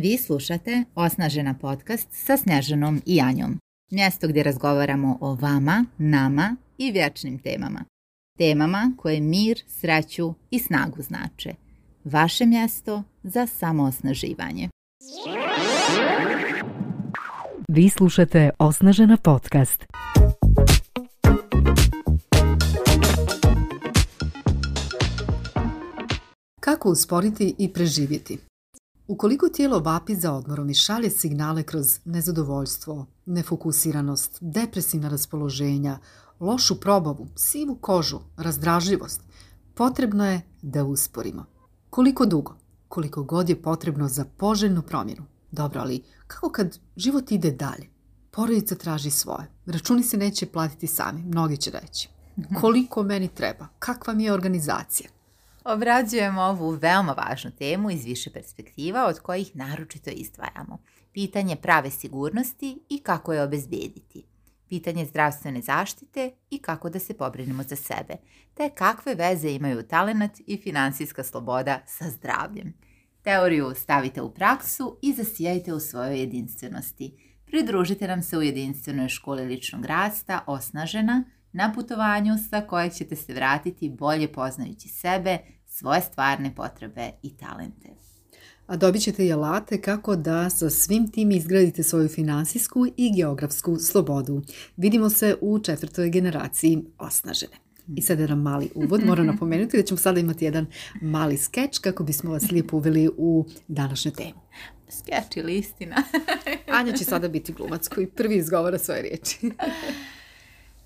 Vi slušate Osnažena podcast sa Snjaženom i Anjom, Mjesto gdje razgovaramo o vama, nama i vječnim temama. Temama koje mir, sreću i snagu znače. Vaše mjesto za samoosnaživanje. Vi slušate Osnažena podcast. Kako usporiti i preživjeti? Ukoliko tijelo vapi za odmorom i šalje signale kroz nezadovoljstvo, nefokusiranost, depresivna raspoloženja, lošu probavu, sivu kožu, razdražljivost, potrebno je da usporimo. Koliko dugo? Koliko god je potrebno za poželjnu promjenu. Dobro, ali kako kad život ide dalje? Porodica traži svoje. Računi se neće platiti sami, mnogi će reći. Mhm. Koliko meni treba? Kakva mi je organizacija? Obrađujemo ovu veoma važnu temu iz više perspektiva od kojih naročito izdvajamo. Pitanje prave sigurnosti i kako je obezbediti. Pitanje zdravstvene zaštite i kako da se pobrinemo za sebe. Te kakve veze imaju talenat i financijska sloboda sa zdravljem. Teoriju stavite u praksu i zasijajte u svojoj jedinstvenosti. Pridružite nam se u jedinstvenoj školi ličnog rasta Osnažena na putovanju sa kojeg ćete se vratiti bolje poznajući sebe, svoje stvarne potrebe i talente. A dobit ćete i alate kako da sa svim tim izgradite svoju finansijsku i geografsku slobodu. Vidimo se u četvrtoj generaciji Osnažene. I sad jedan mali uvod, moram napomenuti da ćemo sada imati jedan mali skeč kako bismo vas lijepo uveli u današnju temu. Skeč ili istina? Anja će sada biti glumac koji prvi izgovara svoje riječi.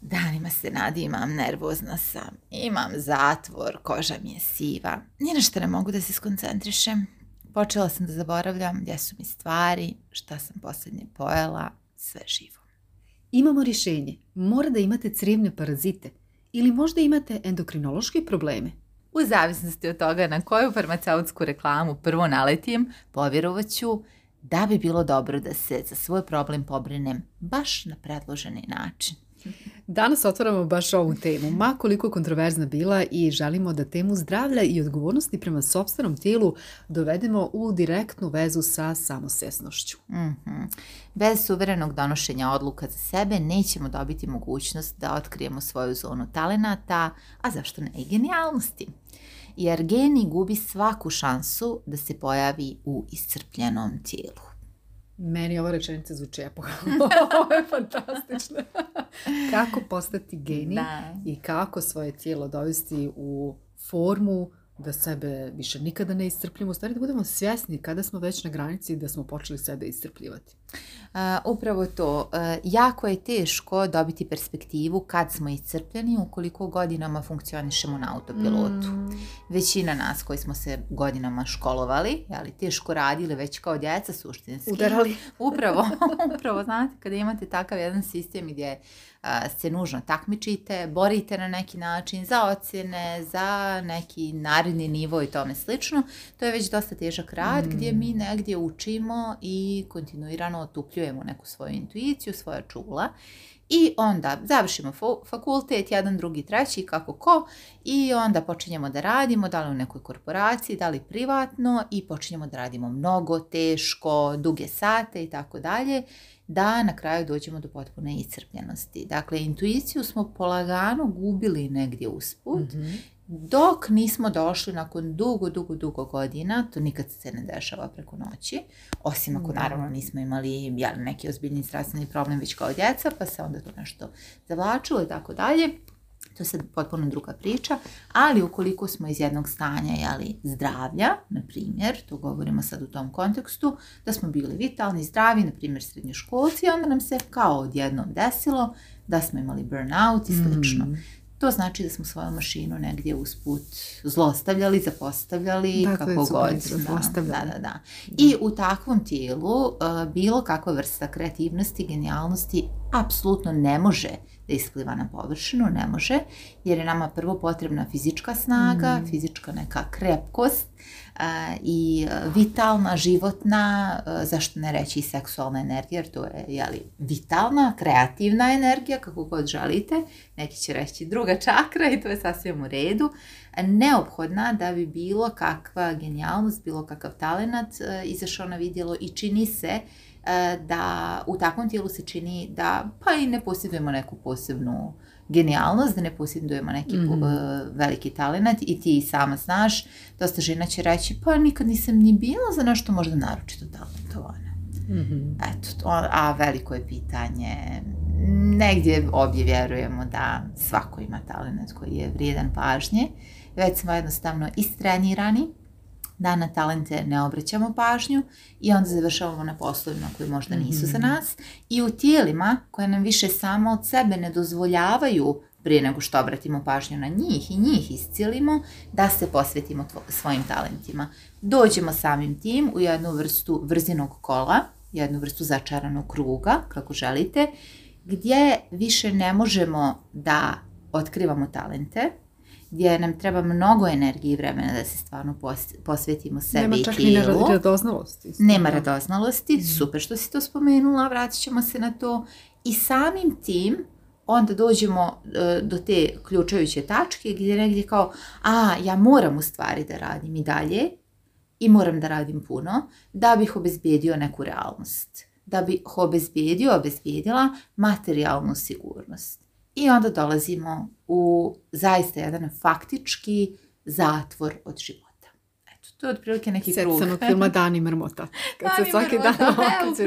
Danima se nadimam, nervozna sam, imam zatvor, koža mi je siva. Ni na što ne mogu da se skoncentrišem. Počela sam da zaboravljam gdje su mi stvari, šta sam posljednje pojela, sve živo. Imamo rješenje. Mora da imate crijevne parazite ili možda imate endokrinološke probleme. U zavisnosti od toga na koju farmaceutsku reklamu prvo naletim, povjerovat ću da bi bilo dobro da se za svoj problem pobrinem baš na predloženi način. Danas otvaramo baš ovu temu, ma koliko kontroverzna bila i želimo da temu zdravlja i odgovornosti prema sobstvenom tijelu dovedemo u direktnu vezu sa samosvjesnošću. mm Bez suverenog donošenja odluka za sebe nećemo dobiti mogućnost da otkrijemo svoju zonu talenata, a zašto ne i genijalnosti. Jer geni gubi svaku šansu da se pojavi u iscrpljenom tijelu. Meni ova rečenica zvuči epohalno. Ovo je fantastično kako postati geni i kako svoje tijelo dovesti u formu da sebe više nikada ne iscrpljimo, u stvari da budemo svjesni kada smo već na granici da smo počeli sebe iscrpljivati. Uh, upravo to. jako je teško dobiti perspektivu kad smo iscrpljeni ukoliko godinama funkcionišemo na autopilotu. Mm. Većina nas koji smo se godinama školovali, ali teško radili već kao djeca suštinski. Udarali. Upravo, upravo, znate, kada imate takav jedan sistem gdje se nužno takmičite, borite na neki način za ocjene, za neki naredni nivo i tome slično. To je već dosta težak rad gdje mi mm. negdje učimo i kontinuirano otupljujemo neku svoju intuiciju, svoja čula. I onda završimo fakultet, jedan, drugi, treći, kako ko, i onda počinjemo da radimo, da li u nekoj korporaciji, da li privatno, i počinjemo da radimo mnogo, teško, duge sate i tako dalje da na kraju dođemo do potpune iscrpljenosti. Dakle, intuiciju smo polagano gubili negdje usput, mhm. dok nismo došli nakon dugo, dugo, dugo godina, to nikad se ne dešava preko noći, osim ako naravno nismo imali neki ozbiljni strastveni problem već kao djeca, pa se onda to nešto zavlačilo i tako dalje, to je sad potpuno druga priča, ali ukoliko smo iz jednog stanja jeli, zdravlja, na primjer, to govorimo sad u tom kontekstu, da smo bili vitalni, zdravi, na primjer srednjoškolci, onda nam se kao odjednom desilo da smo imali burnout i slično. Mm. To znači da smo svoju mašinu negdje usput zlostavljali, zapostavljali, kako god. Da, da, da. I u takvom tijelu e, bilo kakva vrsta kreativnosti, genijalnosti apsolutno ne može da ispliva na površinu, ne može, jer je nama prvo potrebna fizička snaga, mhm. fizička neka krepkost, E, i e, vitalna, životna, e, zašto ne reći seksualna energija, jer to je jeli, vitalna, kreativna energija, kako god želite, neki će reći druga čakra i to je sasvim u redu, neophodna da bi bilo kakva genijalnost, bilo kakav talenat izašao na vidjelo i čini se E, da u takvom tijelu se čini da pa i ne posjedujemo neku posebnu genijalnost, da ne posjedujemo neki mhm. e, veliki talent i ti sama znaš, dosta žena će reći pa nikad nisam ni bila za nešto možda naročito talentovana. mm Eto, a veliko je pitanje, negdje obje vjerujemo da svako ima talent koji je vrijedan pažnje, već smo jednostavno istrenirani, da na talente ne obraćamo pažnju i onda završavamo na poslovima koji možda nisu za mhm. nas i u tijelima koje nam više samo od sebe ne dozvoljavaju prije nego što obratimo pažnju na njih i njih iscilimo, da se posvetimo svojim talentima. Dođemo samim tim u jednu vrstu vrzinog kola, jednu vrstu začaranog kruga, kako želite, gdje više ne možemo da otkrivamo talente, gdje nam treba mnogo energije i vremena da se stvarno posvetimo sebi Nema čak i Nema radoznalosti. Nema mhm. radoznalosti, super što si to spomenula, vratit ćemo se na to. I samim tim onda dođemo e, do te ključajuće tačke gdje negdje kao, a ja moram u stvari da radim i dalje i moram da radim puno da bih obezbijedio neku realnost. Da bih obezbijedio, obezbijedila materijalnu sigurnost. I onda dolazimo u zaista jedan faktički zatvor od života. Eto, to je otprilike neki krug. od filma Dani mrmota. Kad Dani se svaki dan kad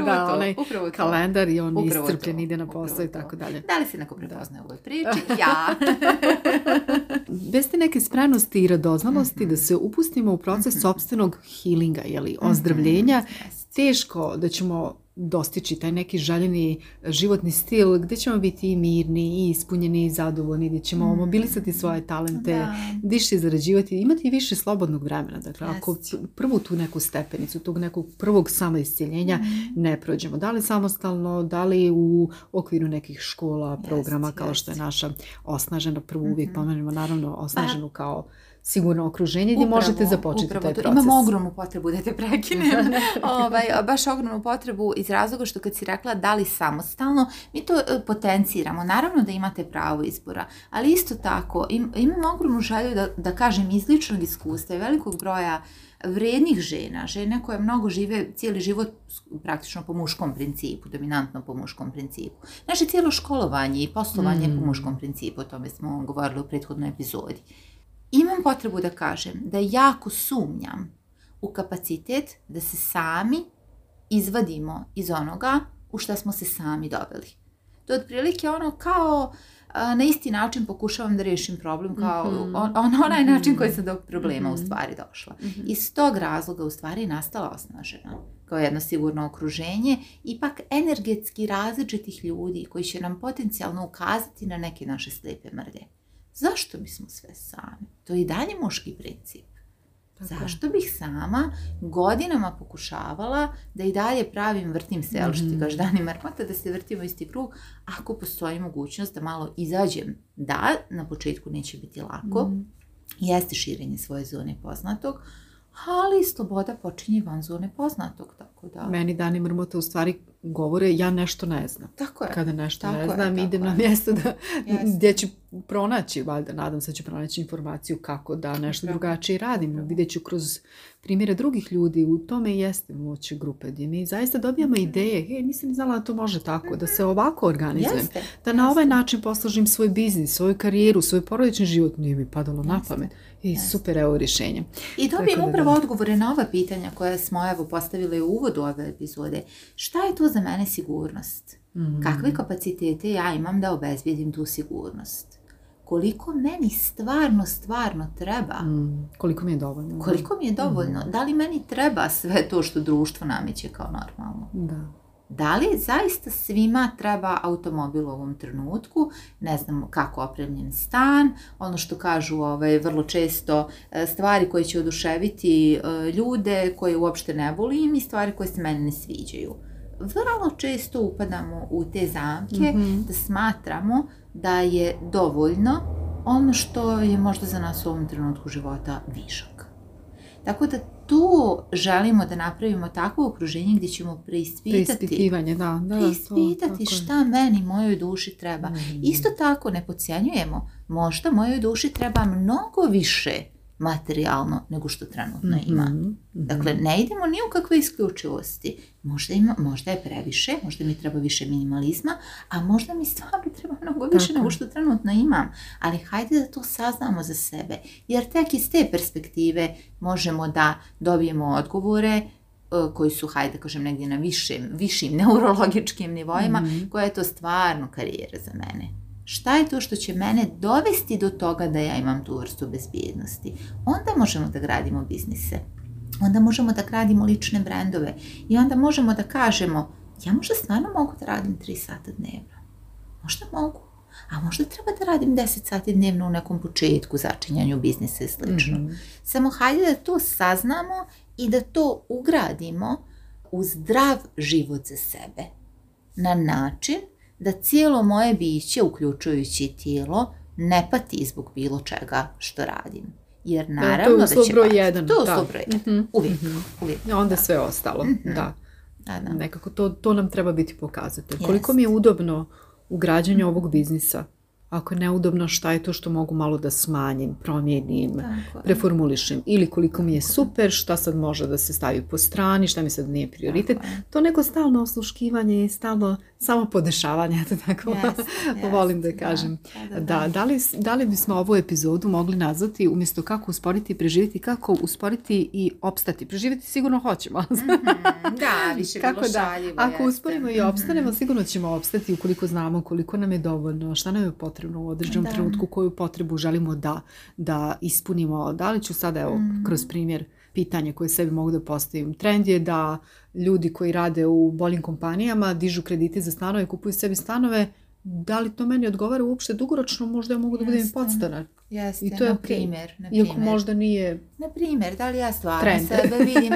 da onaj to. kalendar i on istrpljen ide na posao i tako dalje. Da li se neko prepoznaje u ovoj priči? Ja! Bez te neke spremnosti i radoznalosti mm-hmm. da mhm. se upustimo u proces mm-hmm. sobstvenog healinga, jeli, mhm. ozdravljenja, mm-hmm. teško da ćemo dostići taj neki željeni životni stil gdje ćemo biti i mirni i ispunjeni i zadovoljni, gdje ćemo mm. mobilisati svoje talente, diši zarađivati, imati više slobodnog vremena. Dakle, ako prvu tu neku stepenicu, tog nekog prvog samoisciljenja mm. ne prođemo, da li samostalno, da li u okviru nekih škola, programa kao što je naša osnažena, prvu uvijek mhm. pomenemo naravno pa osnaženu kao sigurno okruženje gdje možete započeti upravo, taj proces. Imamo ogromnu potrebu da te prekinem. Ovaj, baš ogromnu potrebu iz razloga što kad si rekla da li samostalno, mi to e, potenciramo. Naravno da imate pravo izbora, ali isto tako im, imam ogromnu želju da, da kažem izličnog iskustva i velikog broja vrednih žena, žena koje mnogo žive cijeli život praktično po muškom principu, dominantno po muškom principu. Naše cijelo školovanje i poslovanje mm. po muškom principu, o tome smo govorili u prethodnoj epizodi imam potrebu da kažem da jako sumnjam u kapacitet da se sami izvadimo iz onoga u što smo se sami doveli. To je otprilike ono kao na isti način pokušavam da rješim problem kao mm on, onaj mhm. način koji sam do problema mm u mhm. stvari došla. Mhm. Iz tog razloga u stvari je nastala osnažena kao jedno sigurno okruženje, ipak energetski različitih ljudi koji će nam potencijalno ukazati na neke naše slipe mrde. Zašto bismo sve sami? To je i dalje muški princip. Zašto bih sama godinama pokušavala da i dalje pravim vrtim selo, što ti mhm. marmota, da se vrtimo isti krug, ako postoji mogućnost da malo izađem. Da, na početku neće biti lako, mm. jeste širenje svoje zone poznatog, ali sloboda počinje van zone poznatog. Tako da... Meni dani mrmota u stvari govore ja nešto ne znam. Tako je. Kada nešto tako ne znam, idem na mjesto da, yes. gdje ću pronaći, valjda nadam se ću pronaći informaciju kako da nešto drugačije radim. Vidjet ću kroz primjere drugih ljudi, u tome jeste moć grupe gdje mi zaista dobijamo mhm. ideje, hej, nisam znala da to može tako, da se ovako organizujem, da na ovaj način posložim svoj biznis, svoju karijeru, svoj porodični život, nije mi padalo na pamet. I super, evo rješenje. I dobijem upravo odgovore na ova pitanja koja smo evo postavili u uvodu ove epizode. Šta je to za mene sigurnost? Mhm. Kakve kapacitete ja imam da obezbijedim tu sigurnost? koliko meni stvarno, stvarno treba. Mm, koliko mi je dovoljno. Koliko mi je mhm. dovoljno. Da li meni treba sve to što društvo nameće kao normalno? Da. Da li zaista svima treba automobil u ovom trenutku, ne znam kako opremljen stan, ono što kažu ovaj, vrlo često e, stvari koje će oduševiti e, ljude koje uopšte ne volim i stvari koje se meni ne sviđaju vrlo često upadamo u te zamke mhm. da smatramo da je dovoljno ono što je možda za nas u ovom trenutku života višak. Tako da tu želimo da napravimo takvo okruženje gdje ćemo preispitati, da, da, preispitati to, šta meni mojoj duši treba. Mhm. Isto tako ne podcjenjujemo, možda mojoj duši treba mnogo više materijalno nego što trenutno mhm, ima. Mhm. Dakle, ne idemo ni u kakve isključivosti. Možda, ima, možda je previše, možda mi treba više minimalizma, a možda mi stvarno treba mnogo više nego što trenutno imam. Ali hajde da to saznamo za sebe. Jer tek iz te perspektive možemo da dobijemo odgovore e, koji su, hajde kažem, negdje na višim, višim neurologičkim nivoima, mhm. koja je to stvarno karijera za mene šta je to što će mene dovesti do toga da ja imam tu vrstu bezbjednosti. Onda možemo da gradimo biznise. Onda možemo da gradimo lične brendove. I onda možemo da kažemo, ja možda stvarno mogu da radim 3 sata dnevno. Možda mogu. A možda treba da radim 10 sati dnevno u nekom početku začinjanju biznisa i slično. Mhm. Samo hajde da to saznamo i da to ugradimo u zdrav život za sebe. Na način da cijelo moje biće, uključujući tijelo, ne pati zbog bilo čega što radim. Jer naravno da, to je broj jedan, To je jedan. Mhm, uvijek. Mhm. Onda sve ostalo. Mhm. Da. Nekako to, nam treba biti pokazatelj. Koliko mi je udobno u građenju ovog biznisa? Ako je neudobno, šta je to što mogu malo da smanjim, promijenim, preformulišem? Ili koliko mi je super, šta sad može da se stavi po strani, šta mi sad nije prioritet? to neko stalno osluškivanje i stalno samo podešavanje, to tako yes, volim da kažem. Da, da, li, da li bismo ovu epizodu mogli nazvati umjesto kako usporiti i preživjeti, kako usporiti i opstati? Preživjeti sigurno hoćemo. Mhm, da, više kako dalje. Ako usporimo i mhm. opstanemo, sigurno ćemo opstati ukoliko znamo koliko nam je dovoljno, šta nam je potrebno u određenom trenutku, koju potrebu želimo da, da ispunimo. Da li ću sada, evo, mhm. kroz primjer, pitanje koje sebi mogu da postavim. Trend je da ljudi koji rade u boljim kompanijama dižu kredite za stanove, kupuju sebi stanove. Da li to meni odgovara uopšte dugoročno? Možda ja mogu da budem podstanar. Jeste, I to je na primjer. možda nije Na primjer, da li ja stvarno sebe vidim?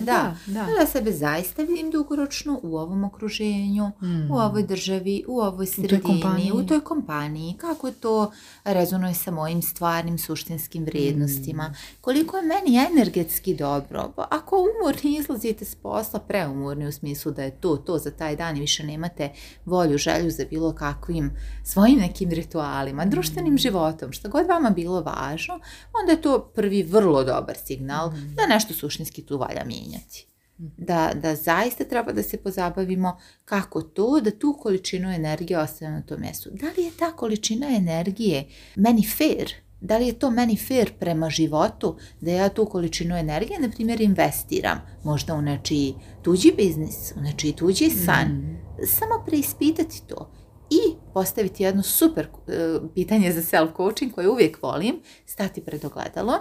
da. Da, sebe zaista vidim dugoročno u ovom okruženju, hmm. u ovoj državi, u ovoj sredini, u toj, kompaniji. Kako to rezonuje sa mojim stvarnim suštinskim vrijednostima. Hmm. Koliko je meni energetski dobro. Ako umorni izlazite s posla, preumorni u smislu da je to, to za taj dan i više nemate volju, želju za bilo kakvim svojim nekim ritualima, društvenim hmm. životom, što god vama bilo važno, onda je to prvi vrlo dobar signal da nešto suštinski tu valja mijenjati. Mhm. Da, da zaista treba da se pozabavimo kako to, da tu količinu energije ostane na tom mjestu. Da li je ta količina energije meni fair? Da li je to meni fair prema životu da ja tu količinu energije, na primjer, investiram možda u nečiji tuđi biznis, u nečiji tuđi san. Mhm. Samo preispitati to i postaviti jedno super eh, pitanje za self-coaching koje uvijek volim, stati pred ogledalo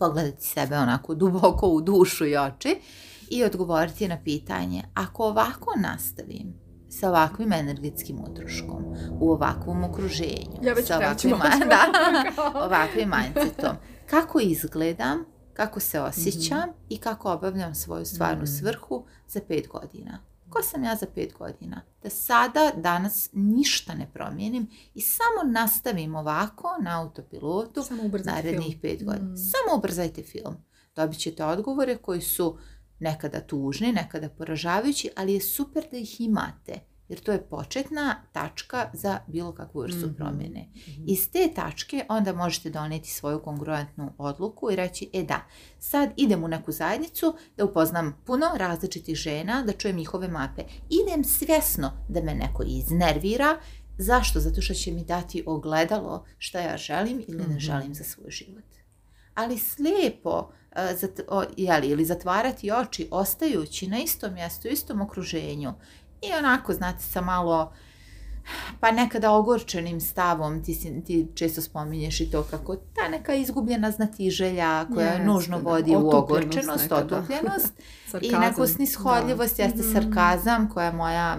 pogledati sebe onako duboko u dušu i oči i odgovoriti na pitanje ako ovako nastavim sa ovakvim energetskim utroškom, u ovakvom okruženju, ja sa ovakvim, da, ovakvim mindsetom, kako izgledam, kako se osjećam mhm. i kako obavljam svoju stvarnu mhm. svrhu za pet godina ko sam ja za pet godina. Da sada, danas ništa ne promijenim i samo nastavim ovako na autopilotu narednih pet godina. Mm. Samo ubrzajte film. Dobit ćete odgovore koji su nekada tužni, nekada poražavajući, ali je super da ih imate jer to je početna tačka za bilo kakvu vrstu mhm, promjene. Mhm. Iz te tačke onda možete doneti svoju kongruentnu odluku i reći, e da, sad idem u neku zajednicu da upoznam puno različitih žena, da čujem njihove mape. Idem svjesno da me neko iznervira, zašto? Zato što će mi dati ogledalo šta ja želim ili ne mhm. želim za svoj život. Ali slijepo, e, ili zatvarati oči ostajući na istom mjestu, istom okruženju i onako, znate, sa malo pa nekada ogorčenim stavom, ti, ti često spominješ i to kako ta neka izgubljena znatiželja koja nužno vodi u ogorčenost, otupljenost i neku snishodljivost, da. jeste mhm. sarkazam koja je moja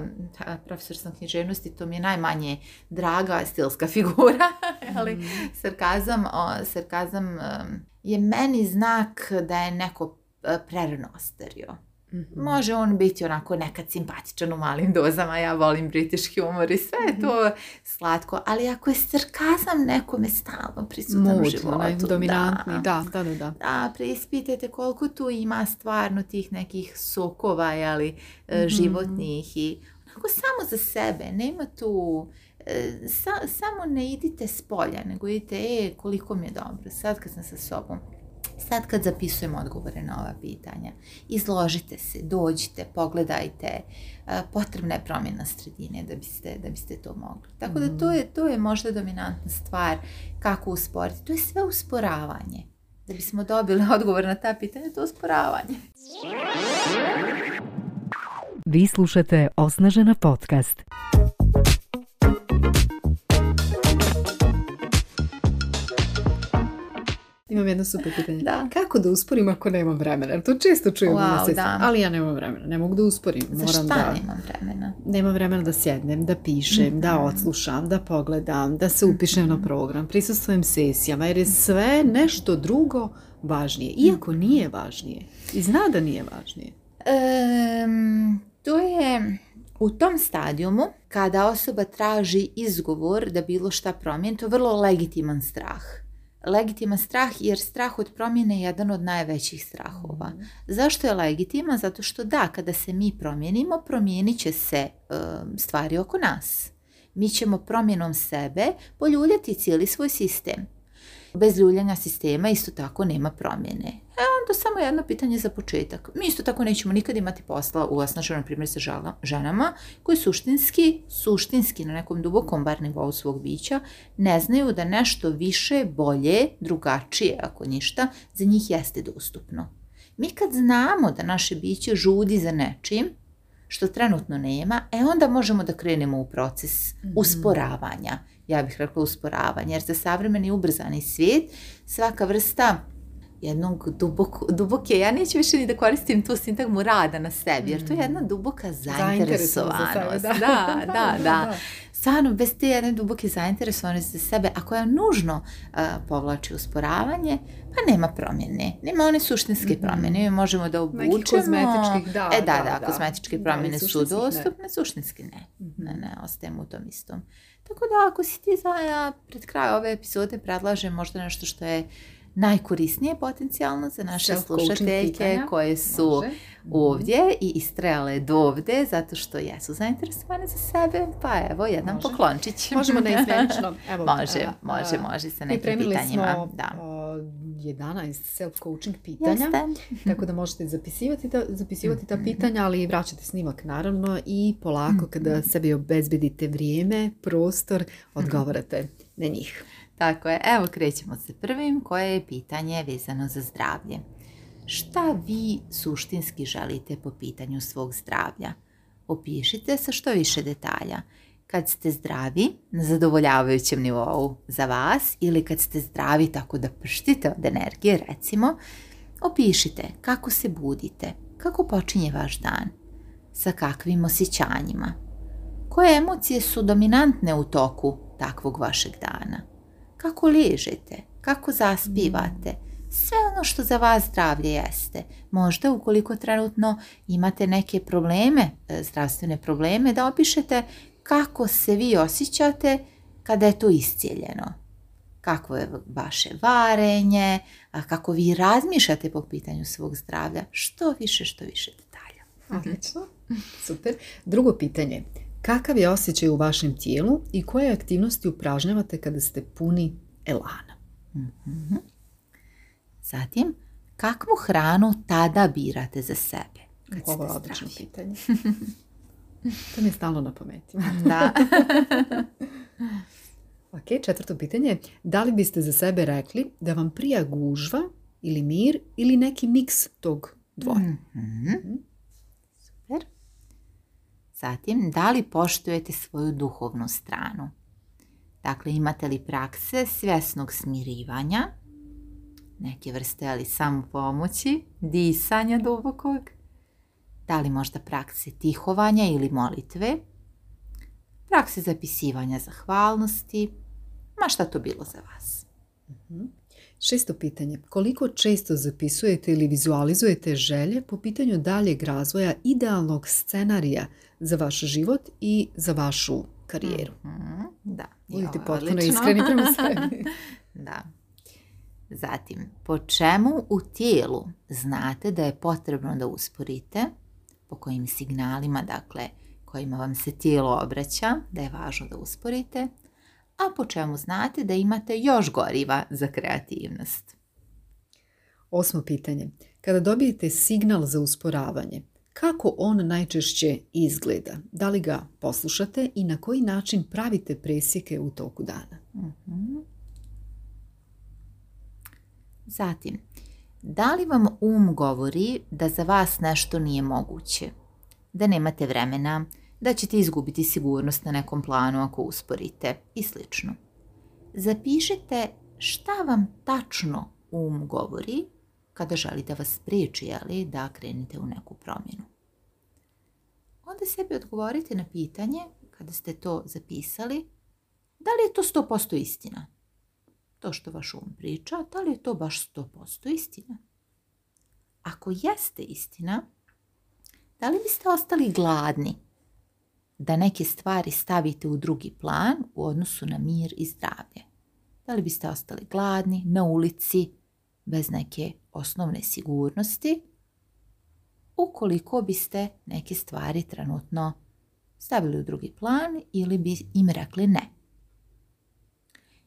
profesorska književnosti, to mi je najmanje draga stilska figura, ali mhm. sarkazam, sarkazam je meni znak da je neko e, prerano ostario. Mhm. Može on biti onako nekad simpatičan u malim dozama, ja volim british humor i sve je mhm. to slatko, ali ako je sarkazam nekome stalno prisutan Mutno, u životu. da. Da, da, preispitajte koliko tu ima stvarno tih nekih sokova, jeli, e, mhm. životnih i onako samo za sebe, nema tu... E, samo ne idite s polja, nego idite, e, koliko mi je dobro, sad kad sam sa sobom sad kad zapisujemo odgovore na ova pitanja. Izložite se, dođite, pogledajte, e, potrebna je promjena sredine da biste, da biste to mogli. Tako da to mm. je, to je možda dominantna stvar kako usporiti. To je sve usporavanje. Da bismo dobili odgovor na ta pitanja, to je usporavanje. Vi slušate Osnažena podcast. Imam jedno super pitanje. Da. Kako da usporim ako nemam vremena? to često čujem Ali ja nemam vremena. Ne mogu da usporim. Moram šta da... nemam vremena? Nemam vremena da sjednem, da pišem, da mhm. odslušam, da pogledam, da se upišem na mhm. program, prisustujem sesijama. Jer je sve nešto drugo važnije. Iako mhm. nije važnije. I zna da nije važnije. to je... U tom stadijumu, kada osoba traži izgovor da bilo šta promijeni, to je vrlo legitiman strah legitiman strah jer strah od promjene je jedan od najvećih strahova. Mhm. Zašto je legitiman? Zato što da, kada se mi promijenimo, promijenit će se e, stvari oko nas. Mi ćemo promjenom sebe poljuljati cijeli svoj sistem. Bez ljuljanja sistema isto tako nema promjene. E onda samo jedno pitanje za početak. Mi isto tako nećemo nikad imati posla u osnaženom na primjer, sa ženama koji suštinski, suštinski na nekom dubokom bar nivou svog bića ne znaju da nešto više, bolje, drugačije, ako ništa, za njih jeste dostupno. Mi kad znamo da naše biće žudi za nečim, što trenutno nema, e onda možemo da krenemo u proces mhm. usporavanja ja bih rekla, usporavanje. Jer za savremeni ubrzani svijet svaka vrsta jednog duboko, duboke, ja neću više ni da koristim tu sintagmu rada na sebi, jer to je mm. jedna duboka zainteresovanost. Da, da, da. da. Stvarno, bez te jedne duboke zainteresovanosti za sebe, a koja nužno povlači usporavanje, pa nema promjene. Nema one suštinske mhm. promjene. Mi možemo da obučemo... kozmetičkih, da. E, da, da, da, kozmetičke promjene su dostupne, ne. suštinski ne. Ne, mhm. ne, ostajemo u tom istom. Tako da ako si ti za, ja pred kraj ove epizode predlažem možda nešto što je najkorisnije potencijalno za naše slušateljke koje su mhm. ovdje i istrele do ovdje zato što jesu zainteresovane za sebe, pa evo jedan može. poklončić. Možemo da izmenično. Evo, može, može, a, može sa nekim pitanjima. Smo, da. 11 self-coaching pitanja, tako da možete zapisivati, ta, zapisivati ta mhm. pitanja, ali vraćate snimak naravno i polako kada mhm. sebi obezbedite vrijeme, prostor, odgovarate na njih. Tako je, evo krećemo se prvim koje je pitanje vezano za zdravlje. Šta vi suštinski želite po pitanju svog zdravlja? Opišite sa što više detalja. Kad ste zdravi na zadovoljavajućem nivou za vas ili kad ste zdravi tako da prštite od energije recimo, opišite kako se budite, kako počinje vaš dan, sa kakvim osjećanjima, koje emocije su dominantne u toku takvog vašeg dana kako ližete, kako zaspivate, sve ono što za vas zdravlje jeste. Možda ukoliko trenutno imate neke probleme, e, zdravstvene probleme, da opišete kako se vi osjećate kada je to iscijeljeno. Kako je vaše varenje, kako vi razmišljate po pitanju svog zdravlja. Što više, što više detalja. Odlično, super. Drugo pitanje. Kakav je osjećaj u vašem tijelu i koje aktivnosti upražnjavate kada ste puni elana? Mhm. Zatim, kakvu hranu tada birate za sebe? Kad Ovo je odlično pitanje. To mi je stalno na pameti. da. ok, četvrto pitanje. Da li biste za sebe rekli da vam prija gužva ili mir ili neki miks tog dvoja? mm Zatim, da li poštujete svoju duhovnu stranu? Dakle, imate li prakse svjesnog smirivanja, neke vrste ali samo pomoći, disanja dubokog, da li možda prakse tihovanja ili molitve, prakse zapisivanja zahvalnosti, ma šta to bilo za vas. Mhm. Šesto pitanje. Koliko često zapisujete ili vizualizujete želje po pitanju daljeg razvoja idealnog scenarija za vaš život i za vašu karijeru? Mm-hmm. Da. potpuno iskreni prema sebi. da. Zatim, po čemu u tijelu znate da je potrebno da usporite, po kojim signalima, dakle, kojima vam se tijelo obraća, da je važno da usporite a po čemu znate da imate još goriva za kreativnost. Osmo pitanje. Kada dobijete signal za usporavanje, kako on najčešće izgleda? Da li ga poslušate i na koji način pravite presjeke u toku dana? Mhm. Zatim, da li vam um govori da za vas nešto nije moguće? Da nemate vremena, da ćete izgubiti sigurnost na nekom planu ako usporite i sl. Zapišite šta vam tačno um govori kada želi da vas spriječi ali da krenete u neku promjenu. Onda sebi odgovorite na pitanje, kada ste to zapisali, da li je to 100% istina? To što vaš um priča, da li je to baš 100% istina? Ako jeste istina, da li biste ostali gladni da neke stvari stavite u drugi plan u odnosu na mir i zdravlje. Da li biste ostali gladni, na ulici, bez neke osnovne sigurnosti, ukoliko biste neke stvari trenutno stavili u drugi plan ili bi im rekli ne.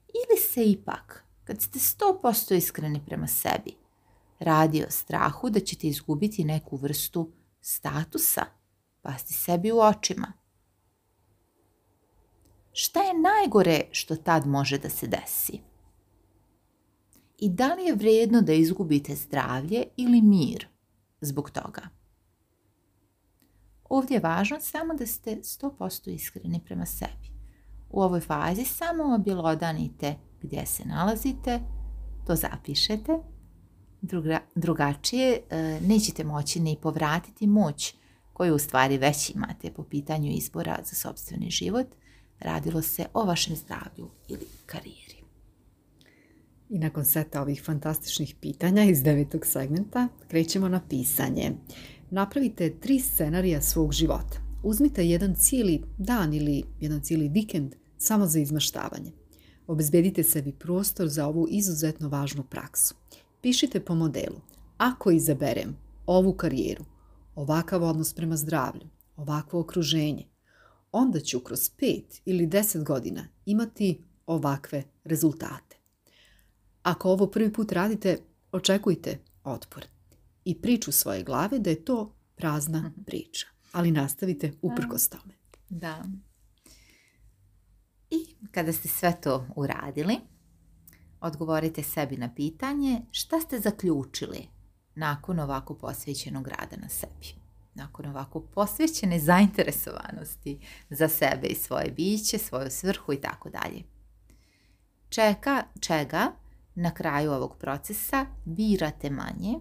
Ili se ipak, kad ste 100% iskreni prema sebi, radi o strahu da ćete izgubiti neku vrstu statusa, pasti sebi u očima, šta je najgore što tad može da se desi? I da li je vrijedno da izgubite zdravlje ili mir zbog toga? Ovdje je važno samo da ste 100% iskreni prema sebi. U ovoj fazi samo objelodanite gdje se nalazite, to zapišete. Druga, drugačije e, nećete moći ni povratiti moć koju u stvari već imate po pitanju izbora za sobstveni život – radilo se o vašem zdravlju ili karijeri. I nakon seta ovih fantastičnih pitanja iz devetog segmenta krećemo na pisanje. Napravite tri scenarija svog života. Uzmite jedan cijeli dan ili jedan cijeli vikend samo za izmaštavanje. Obezbedite sebi prostor za ovu izuzetno važnu praksu. Pišite po modelu. Ako izaberem ovu karijeru, ovakav odnos prema zdravlju, ovakvo okruženje, onda ću kroz pet ili deset godina imati ovakve rezultate. Ako ovo prvi put radite, očekujte otpor i priču svoje glave da je to prazna mhm. priča. Ali nastavite uprkos tome. Da. I kada ste sve to uradili, odgovorite sebi na pitanje šta ste zaključili nakon ovako posvećenog rada na sebi ovako posvećene zainteresovanosti za sebe i svoje biće, svoju svrhu i tako dalje. Čeka čega na kraju ovog procesa birate manje,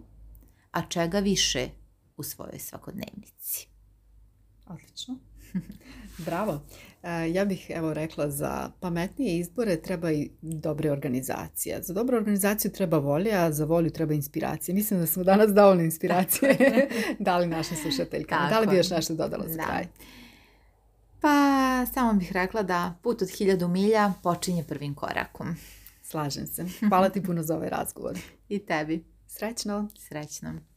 a čega više u svojoj svakodnevnici. Odlično. Bravo. E, ja bih evo rekla za pametnije izbore treba i dobra organizacija. Za dobru organizaciju treba volja, a za volju treba inspiracija. Mislim da smo danas dovoljno inspiracije dali našim slušateljkama. Da li bi još nešto dodala za kraj? Pa samo bih rekla da put od hiljadu milja počinje prvim korakom. Slažem se. Hvala ti puno za ovaj razgovor. I tebi. Srećno. Srećno.